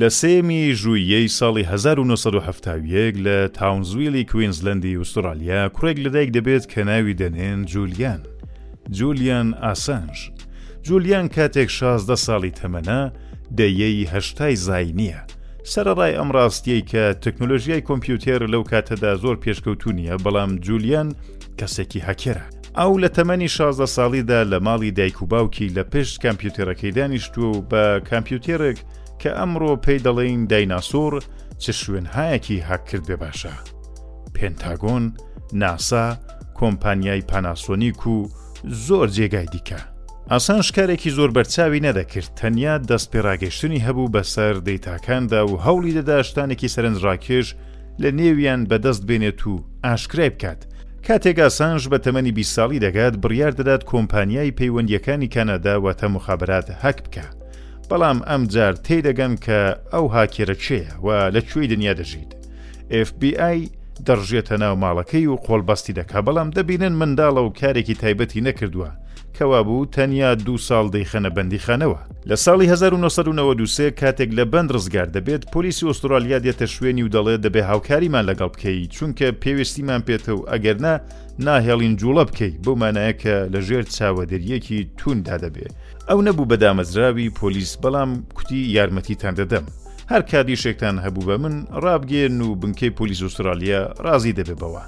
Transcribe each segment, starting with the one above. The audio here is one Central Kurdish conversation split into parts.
لە سێیەمی ژووییەی ساڵی 1970 لە تاونزویلی کوینزلەندی ئوسترالیا کوڕێک لەدایک دەبێت کە ناوی دەنێن جولیان جولیان ئاسانج جولیان کاتێک 16 ساڵی تەمەە دەیەی هەشتای زینە سەرڕای ئەم ڕاستیەی کە تەکنۆلۆژیای کۆمپیوتێر لەو کاتەدا زۆر پێشکەوتونیە بەڵام جولیان کەسێکی هەکێرە ئەو لە تەمەنی شازدە ساڵیدا لە ماڵی دایک و باوکی لە پشت کامپیوتێرەکەی دانیشتووە و بە کامپیوتێرێک کە ئەمڕۆ پێی دەڵێین دایناسۆر چ شوێنهایەکی هاککرد بێ باشە پێنتاگۆن ناسا کۆمپانیای پاناسۆنیک و زۆر جێگای دیکە ئاسان شکارێکی زۆر بەرچاوی نەدەکرد تەنیا دەست پێراگەشتنی هەبوو بەسەر دەیتاکاندا و هەوڵی دەداشتانێکی سەرنجڕاکێش لە نێویان بەدەست بێنێت و ئاشکرای بکات. کاتێک ئاسانژ بە تەمەنی بیست ساڵی دەگات، بڕیار دەدات کۆمپانیای پەیوەندییەکانی کانادا واتە موخابەرات هاک بکا. بەڵام ئەم جار تێی دەگەن کە ئەو هاکێرە کێیە و لە کوێی دنیا دەژیت. ئێف بی ئای دەڕژێتە ناو ماڵەکەی و قۆڵبەستی دەکا بەڵام دەبینن منداڵە و کارێکی تایبەتی نەکردووە کەوابوو تەنیا دوو ساڵ دەیخەنە بەندیخانەوە. لە ساڵی هەزار و نۆ سەد و نەوەد و سێ کاتێک لە بەند ڕزگار دەبێت، پۆلیسی ئوسترالیا دێتە شوێنی و دەڵێت دەبێت هاوکاریمان لەگەڵ بکەیت چونکە پێویستیمان پێتە و ئەگەرنا ناهێڵین جوڵە بکەیت بەو مانایە کە لەژێر چاوەدەرییەکی تونددا دەبێت. ئەو نەبوو بە دامەزراوی پۆلیس بەڵام کوتی یارمەتیتان دەدەم. هەرکات ئیشێکتان هەبوو بە من ڕابگێن و بنکەی پۆلیس ئوسترالیا ڕازی دەبێت بەوە.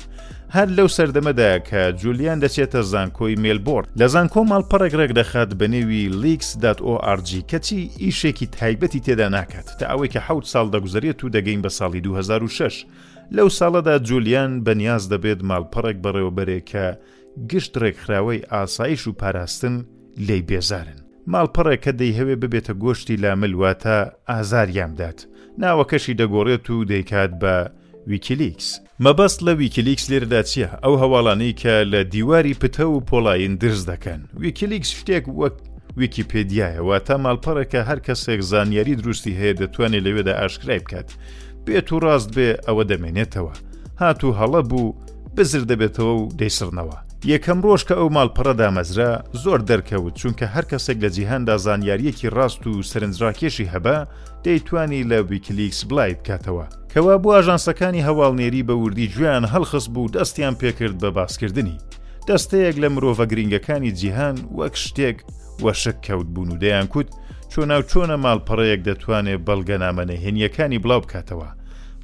هەر لەو سەردەمەدایە کە جولیان دەچێتە زانکۆی مێلبۆرن لە زانکۆ ماڵپەڕێک ڕێکدەخات بە نێوی لیکس دات ئۆ ئارجی کەچی ئیشێکی تایبەتی تێدا ناکات تا ئەوەی کە حەوت ساڵ دەگوزەرێت و دەگەین بە ساڵی 2006 لەو ساڵەدا جولیان بەنیاز دەبێت ماڵپەڕێک بەڕێوەبەرێک کە گشت ڕێکخراوەی ئاسایش و پاراستن لێی بێزارن ماڵپەڕێک کە دەیهەوێ ببێتە گۆشتی لامل واتە ئازاریان بدات ناوەکەشی دەگۆڕێت و دەیکات بە ویکیلیکس مەبەست لە ویکیلیکس لێرەدا چیە؟ ئەو هەواڵانەی کە لە دیواری پتەو و پۆڵایین درز دەکەن. ویکیلیکس شتێک وەک ویکیپێدیایە، واتە ماڵپەڕێک کە هەر کەسێک زانیاری دروستی هەیە دەتوانێ لەوێدا ئاشکرای بکات. بێت و ڕاست بێ ئەوە دەمێنێتەوە. هات و هەڵە بوو، بزر دەبێتەوە و دەیسڕنەوە. یەکەم ڕۆژ کە ئەو ماڵپەڕە دامەزرا، زۆر دەرکەوت، چونکە هەر کەسێک لە جیهاندا زانیارییەکی ڕاست و سەرنجڕاکێشی هەبا، دەیتوانی لە ویکیلیکس بلایبکاتەوە. کەوابوو ئاژانسەکانی هەواڵنێری بە وردی گوێیان هەڵخستبوو دەستیان پێکرد بە باسکردنی. دەستەیەک لە مرۆڤە گرینگەکانی جیهان وەک شتێک وەشک کەوتبوون و دەیانکوت چۆناوچۆنە ماڵپەڕەیەک دەتوانێ بەڵگەنامە نهێنییەکانی بڵاوبکاتەوە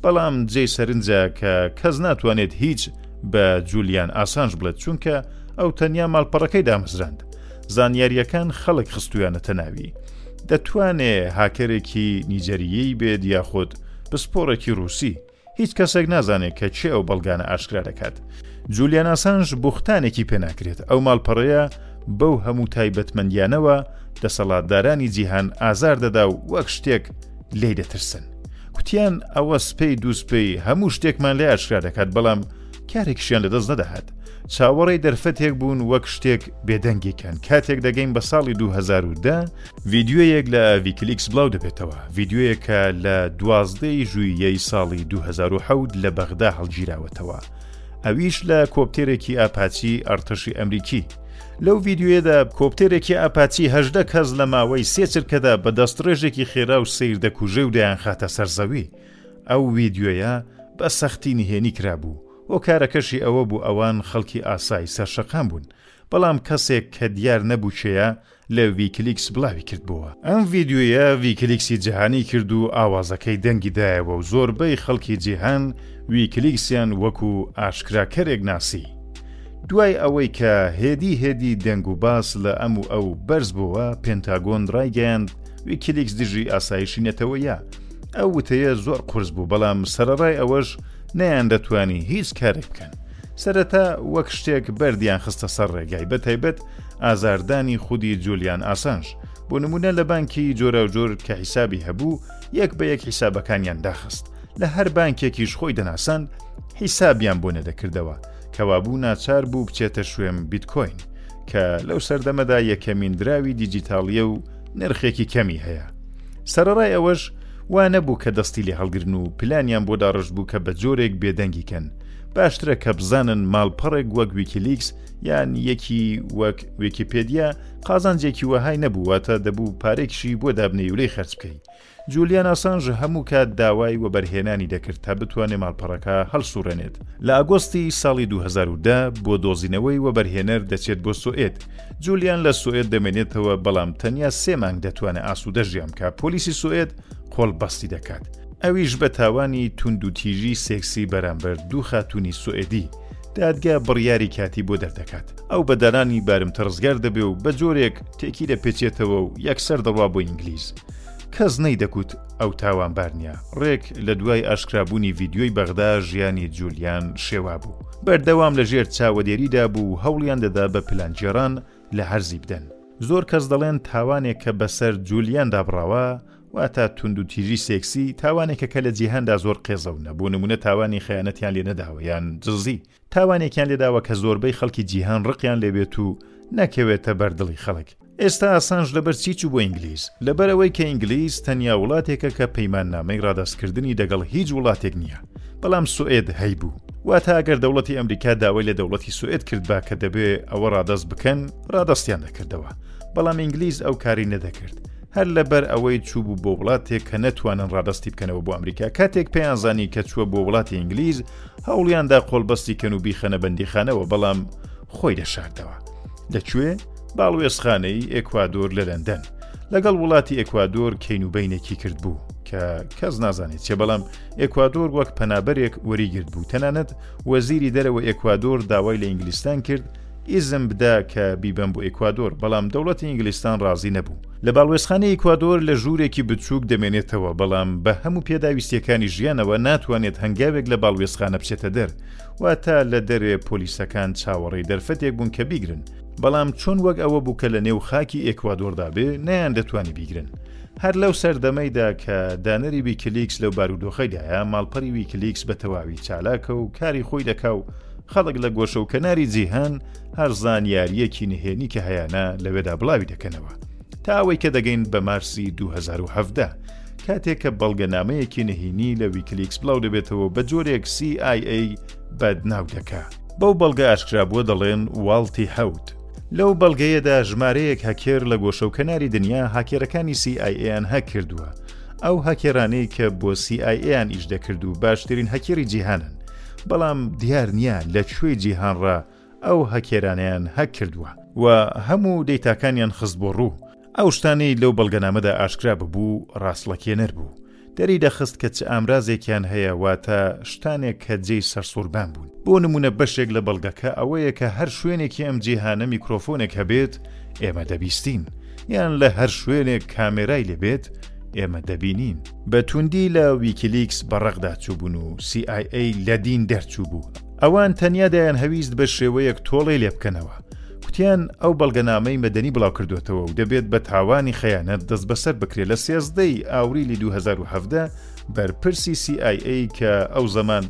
بەڵام جێی سەرنجە کە کەس ناتوانێت هیچ بە جولیان ئاسانج بڵێت چونکە ئەو تەنیا ماڵپەڕەکەی دامەزراند زانیارییەکان خەڵک خستوویانەتە ناوی. دەتوانێ هاکەرێکی نیجەریی بێت یاخود پسپۆڕێکی ڕووسی. هیچ کەسێک نازانێت کە کێ ئەو بەڵگانە ئاشکرا دەکات. جولیان ئاسانژ بوختانێکی پێ ناکرێت. ئەو ماڵپەڕەیە بەو هەموو تایبەتمەندییانەوە دەسەڵاتدارانی جیهان ئازار دەدا و وەک شتێک لێی دەترسن. کوتیان ئەوە سپێی دوو سپێی هەموو شتێکمان لێ ئاشکرا دەکات بەڵام کارێکشیان لەدەست نەدەهات چاوەڕێی دەرفەتێک بوون وەک شتێک بێدەنگێکیان کاتێک دەگەین بە ساڵی 2010 ڤیددیوەیەک لە ڤیکلیکس بڵاو دەبێتەوە ڤیددیوەیەکە لە دوازدەی ژوویەی ساڵی 2010 لە بەغدا هەڵگیراوەتەوە ئەویش لە کۆپتێرێکی ئاپاچی ئەرتەشی ئەمریکی لەو ڤیددیوێدا کۆپتێرێکی ئاپاچی هەشدە کەس لە ماوەی سێچرکەدا بە دەست ڕێژێکی خێرا و سیر دەکوژێ و دەیان خاتە سەرزەوی ئەو ویدیۆیە بە سەختی نهێنی کرابوو، هۆکارەکەشی ئەوە بوو ئەوان خەڵکی ئاسای سەر شەقام بوون، بەڵام کەسێک کە دیار نەبوو کێیە لە ویکیلیکس بڵاوی کردبۆوە. ئەم ویدیۆیە ویکیلیکسی جیهانی کرد و ئاوازەکەی دەنگی دایەوە و زۆربەی خەڵکی جیهان ویکیلیکسیان وەکوو ئاشکراکەرێک ناسی. دوای ئەوەی کە هێدی هێدی دەنگ و باس لە ئەم و ئەو بەرز بۆوە، پێنتاگۆن ڕایگەیاند ویکیلیکس دژی ئاسایشی نەتەوەیە، ئەو وتەیە زۆر قورس بوو بەڵام سەرەڕای ئەوەش نەیان دەتوانی هیچ کارێک بکەن. سەرەتا وەک شتێک بەردیان خستە سەر ڕێگای بە تایبەت ئازاردانی خودی جولیان ئاسانج بۆ نمونە لە بانکی جۆراوجۆر کە حیسابی هەبوو یەک بە یەک حیسابەکانیان داخست لە هەر بانکێکیش خۆی دەناساند حیسابیان بۆ نەدەکردەوە کەوابوو ناچار بوو بچێتە شوێن بیتکۆین کە لەو سەردەمەدا یەکەمین دراوی دیجیتاڵیە و نرخێکی کەمی هەیە سەرەڕای ئەوەش وا نەبوو کە دەستی لێ هەڵگرن و پلانیان بۆ داڕشت بوو کە بە جۆرێک بێدەنگی کەن باشترە کە بزانن ماڵپەڕێک وەک ویکیلیکس یان یەکی وەک ویکیپێدیا قازانجێکی وەهای نەبوواتە دەبوو پارێکشی بۆ دابنێ و لێ خەرج بکەی جولیان ئاسانژ هەموو کات داوای وەبەرهێنانی دەکرد تا بتوانێت ماڵپەڕەکە هەڵسوڕێنێت. لە ئاگۆستی ساڵی دوو هەزار و دە بۆ دۆزینەوەی وەبەرهێنەر دەچێت بۆ سۆئێد. جولیان لە سۆئێد دەمێنێتەوە بەڵام تەنیا سێ مانگ دەتوانێت ئاسوودە ژیان بکات پۆلیسی سۆئێد قۆڵبەستی دەکات، ئەویش بە تاوانی توندوتیژی سێکسی بەرامبەر دوو خاتوونی سۆئێدی. دادگا بڕیاری کاتی بۆ دەردەکات. ئەو بە دانانی بارمتە ڕزگار دەبێ و بە جۆرێک تێکی دەپێچێتەوە و یەکسەر دەڕوا بۆ ئینگلیز. کەس نەیدەکوت ئەو تاوانبار نیە ڕێک لە دوای ئاشکرابوونی ڤیددیۆی بەغدا ژیانی جولیان شێوا بوو بەردەوام لە ژێر چاوەدێریدا بوو هەوڵیان دەدا بە پلانگێڕان لە هەرزی بدەن زۆر کەس دەڵێن تاوانێک کە بەسەر جولیان دابڕاوە واتە توند و تیژی سێکسی تاوانێکە کە لە جیهاندا زۆر قێزەونە بۆ نمونە تاوانی خیانەتیان لێ نەداوە یان جززی تاوانێکیان لێداوە کە زۆربەی خەڵکی جیهان ڕقیان لێبێت و نەکەوێتە بەر دڵی خەڵک. ئێستا ئاسانج لەبەر چی چوو بۆ ئینگلیز؟ لەبەر ئەوەی کە ئینگلیز تەنیا وڵاتێکە کە پەیماننامەی ڕادەستکردنی دەگەڵ هیچ وڵاتێک نییە، بەڵام سوئێد هەیبوو. واتە ئەگەر دەوڵەتی ئەمریکا داوای لە دەوڵەتی سوئێد کردبا کە دەبێ ئەوە ڕادەست بکەن، ڕادەستیان دەکردەوە. بەڵام ئینگلیز ئەو کارەی نەدەکرد. هەر لەبەر ئەوەی چووبوو بۆ وڵاتێک کە نەتوانن ڕادەستی بکەنەوە بۆ ئەمریکا، کاتێک پێیانزانی کە چووە بۆ وڵاتی ئینگلیز، هەوڵیان دا قۆڵبەستی کەن و بیخەنە بەندیخانەوە بەڵام خۆی دەشاردەوە. لە کوێ؟ باڵوێزخانەی ئێکوادۆر لە لەندەن. لەگەڵ وڵاتی ئێکوادۆر کەین و بەینێکی کرد بوو کە کەس نازانێت چێ بەڵام ئێکوادۆر وەک پەنابەرێک وەریگرت بوو تەنانەت وەزیری دەرەوە ئێکوادۆر داوای لە ئینگلیستان کرد ئیزم بدا کە بیبەم بۆ ئێکوادۆر بەڵام دەوڵەتی ئینگلیستان ڕازی نەبوو. لە باڵوێزخانەی ئیکوادۆر لە ژوورێکی بچووک دەمێنێتەوە، بەڵام بە هەموو پێداویستییەکانی ژیانەوە ناتوانێت هەنگاوێک لە باڵوێزخانە بچێتە دەر، واتە لە دەرێ پۆلیسەکان چاوەڕێی دەرفەتێک بوون کە بیگرن، بەڵام چۆن وەک ئەوە بوو کە لە نێو خاکی ئێکوادۆردا بێ نەیاندەتوانی بیگرن. هەر لەو سەردەمەیدا کە دانەری ویکیلیکس لەو بارودۆخەیدایە، ماڵپەری ویکیلیکس بە تەواوی چالاکە و کاری خۆی دەکا و خەڵک لە گۆشە و کەناری جیهان هەر زانیارییەکی نهێنی کە هەیانە لەوێدا بڵاوی دەکەنەوە تا ئەوەی کە دەگەین بە مارسی 2017 کاتێک کە بەڵگەنامەیەکی نهینی لە ویکلیکس بڵاو دەبێتەوە بە جۆرێک CIA بەدناو دەکا بەو بەڵگە ئاشکرا بووە دەڵێن واڵتی حەوت لەو بەڵگەیەدا ژمارەیەک هەکێر لە گۆشە و کەناری دنیا هاکێرەکانی سیئایان هەک کردووە ئەو هەکێرانەی کە بۆ سیئایان ئیش دەکرد و باشترین هەکێری جیهانن بەڵام دیار نییە لە کوێی جیهانڕا ئەو هەکێرانەیان هەک کردووە و هەموو دەیتاکانیان خست بۆ ڕوو ئەو شتانەی لەو بەڵگەنامەدا ئاشکرا ببوو ڕاستڵەکێنەر بوو دەری دەخست کە چ ئامرازێکیان هەیە واتە شتانێک کە جێی سەرسووربان بوون بۆ نمونە بەشێک لە بەڵگەکە ئەوەیە کە هەر شوێنێکی ئەم جیهانە میکرۆفۆنێک هەبێت ئێمە دەبیستین یان لە هەر شوێنێک کامێرای لێبێت ئێمە دەبینین بە توندی لە ویکیلیکس بەڕەقدا چووبوون و سی ئای ئەی لە دین دەرچووبوو. ئەوان تەنیا دەیانهەویست بە شێوەیەک تۆڵەی لێ بکەنەوە. کوتیان ئەو بەڵگەنامەی مەدەنی بڵاوکردۆتەوە و دەبێت بە تاوانی خەیانەت دەستبەسەر بکرێ لە سێزدە ی ئاوریلی دوو هەزار و حەڤدە بەرپرسی سی ئای ئەی کە ئەو زەمان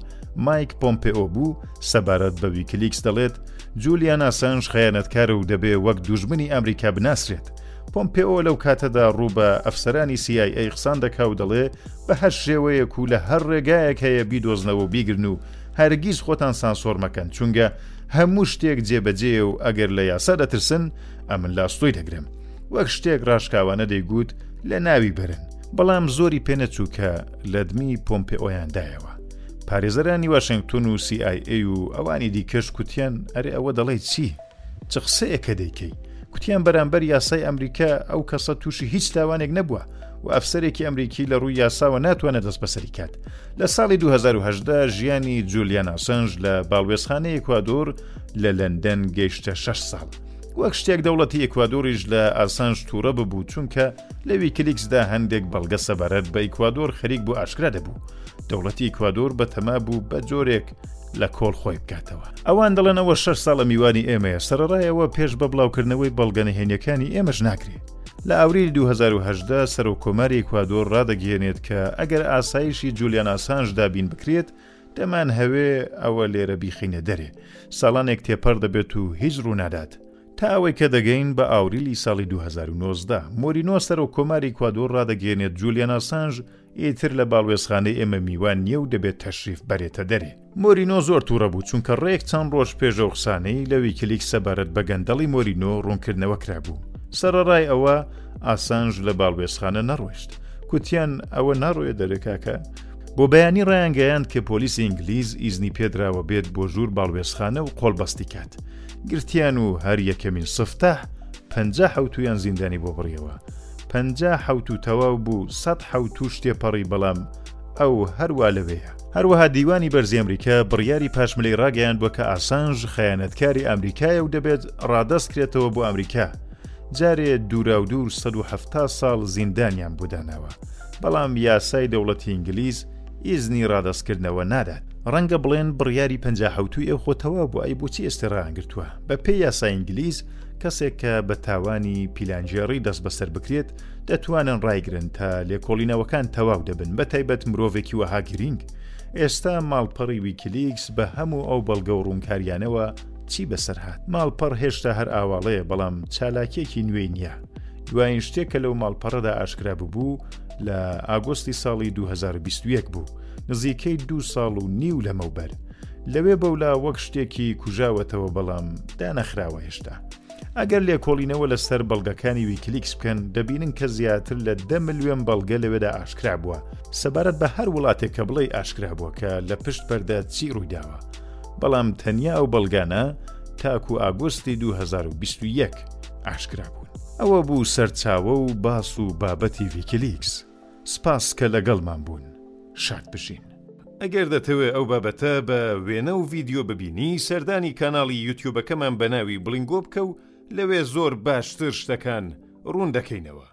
مایک پۆمپئۆ بوو سەبارەت بە ویکیلیکس دەڵێت جولیان ئاسانج خەیانەتکارە و دەبێ وەک دوژمنی ئامریکا بناسرێت پۆمپێئۆ لەو کاتەدا ڕوو بە ئەفسەرانی سیای ئەی قسان دەکا و دەڵێ بە هەر شێوەیەک و لە هەر ڕێگایەک هەیە بیدۆزنەوە و بیگرن و هەرگیز خۆتان سانسۆر مەکەن چونگە هەموو شتێک جێبەجێە و ئەگەر لە یاسا دەترسن ئەمن لاستۆی دەگرم وەک شتێک ڕاشکاوانە دەیگوت لە ناوی بەرن بەڵام زۆری پێنەچوو کە لەدمی پۆمپێۆیاندایەوە پارێزەرانی واشنگتون و CIA و ئەوانی دیکەش کوتیان ئەرێ ئەوە دەڵێ چی؟ چ قسەیەکە دەیکەی؟ کوتیان بەرامبەر یاسای ئەمریکا ئەو کەسە تووشی هیچ تاوانێک نەبووە و ئەفسەرێکی ئەمریکی لە ڕووی یاساوە ناتوانە دەست بەسەری کات لە ساڵی 2010 ژیانی جولیان ئاسنج لە باڵوێزخانەی کوادۆر لە لەندەن گەیشتە 6 ساڵ وەک شتێک دەوڵەتی ئەکوادۆریش لە ئاسانج تووڕە ببوو چونکە لە ویکیلیکسدا هەندێک بەڵگە سەبارەت بە ئیکوادۆر خەریک بۆ ئاشکرا دەبوو دەوڵەتی ئیکوادۆر بەتەما بوو بە جۆرێک لە کۆڵ خۆی بکاتەوە ئەوان دەڵێن ئەوە شش ساڵە میوانی ئێمەیە سەرڕایەوە پێش بە بڵاوکردنەوەی بەڵگەنهێنیەکانی ئێمەش ناکرێ لە ئاوریل 2010 سەرۆک کۆماری ئیکوادۆر ڕادەگەێنێت کە ئەگەر ئاسایشی جولیان ئاسانج دابین بکرێت دەمان هەوێ ئەوە لێرە بیخینە دەرێ ساڵانێک تێپەر دەبێت و هیچ ڕوونادات تا ئەوەی کە دەگەین بە ئاوریلی ساڵی دوو هەزار و نۆزدە، مۆرینۆ سەرۆک کۆماری ئیکوادۆر ڕادەگەیەنێت جولیان ئاسانژ ئیتر لە باڵوێزخانەی ئێمە میوان نیە و دەبێت تەشریف بەرێتە دەرێ. مۆرینۆ زۆر توڕە بوو چونکە ڕێک چەند ڕۆژ پێش ئەو قسانەی لە ویکیلیکس سەبارەت بە گەندەڵی مۆرینۆ ڕوونکردنەوە کرابوو. سەڕەڕای ئەوە ئاسانژ لە باڵوێزخانە نەڕۆشت. کوتیان ئەوە ناڕۆیە دەرێ کاکە؟ بۆ بەیانی ڕایانگەیاند کە پۆلیسی ئینگلیز ئیزنی پێدراوە بێت بۆ ژوور باڵوێزخانە و قۆڵبەستی کات. گرتیان و هەر یەکەمین سفتەح پەنجا حەوتوویان زیندانی بۆ بڕیەوە پەنجا حەوتوو تەواو بوو سەد حەوتووش تێپەڕی بەڵام ئەو هەروا لەوەیە هەروەها دیوانی بەرزی ئەمریکا بڕیاری پاشملەی ڕاگەیاندووە کە ئاسانج خەیانەتکاری ئەمریکایە و دەبێت ڕادەست کرێتەوە بۆ ئەمریکا جارێ دووراودوور 170 ساڵ زیندانیان بۆداناوە بەڵام یاسای دەوڵەتی ئینگلیز ئیزنی ڕادەستکردنەوە نادات. ڕەنگە بڵێن بڕیاری پەنجا حەوتووی ئێ خۆ تەواو بوو ئەی بۆچی ئێستی ڕانەگرتووە؟ بە پێی یاسای ئینگلیز کەسێک کە بە تاوانی پیلانگێڕی دەست بەسەر بکرێت دەتوانن ڕایگرن تا لێکۆڵینەوەکان تەواو دەبن بە تایبەت مرۆڤێکی وەها گرینگ ئێستا ماڵپەڕی ویکیلیکس بە هەموو ئەو بەڵگە و ڕوونکاریانەوە چی بەسەر هات ماڵپەڕ هێشتا هەر ئاواڵەیە بەڵام چالاکیەکی نوێی نییە دوایین شتێک کە لەو ماڵپەڕەدا ئاشکرا ببوو لە ئاگۆستی ساڵی 2021 بوو نزیکەی دوو ساڵ و نیو لەمەوبەر لەوێ بەولا وەک شتێکی کوژاوەتەوە بەڵام دانەخراوە هێشتا ئەگەر لێکۆڵینەوە لەسەر بەڵگەکانی ویکلیکس بکەن دەبینن کە زیاتر لە دە ملیۆن بەڵگە لەوێدا ئاشکرا بووە سەبارەت بە هەر وڵاتێک کە بڵێ ئاشکرا بووە کە لە پشت پەردە چی ڕوویداوە بەڵام تەنیا ئەو بەڵگانە تاکو ئاگوستی 2021. ئاشکرا بوون. ئەوە بوو سەرچاوە و باس و بابەتی ویکیلیکس. سپاس کە لەگەڵمان بوون. شاد بژین. ئەگەر دەتەوێ ئەو بابەتە بە وێنە و ڤیدیۆ ببینی سەردانی کاناڵی یوتیوبەکەمان بە ناوی بڵینگۆ بکە و لەوێ زۆر باشتر شتەکان ڕوون دەکەینەوە.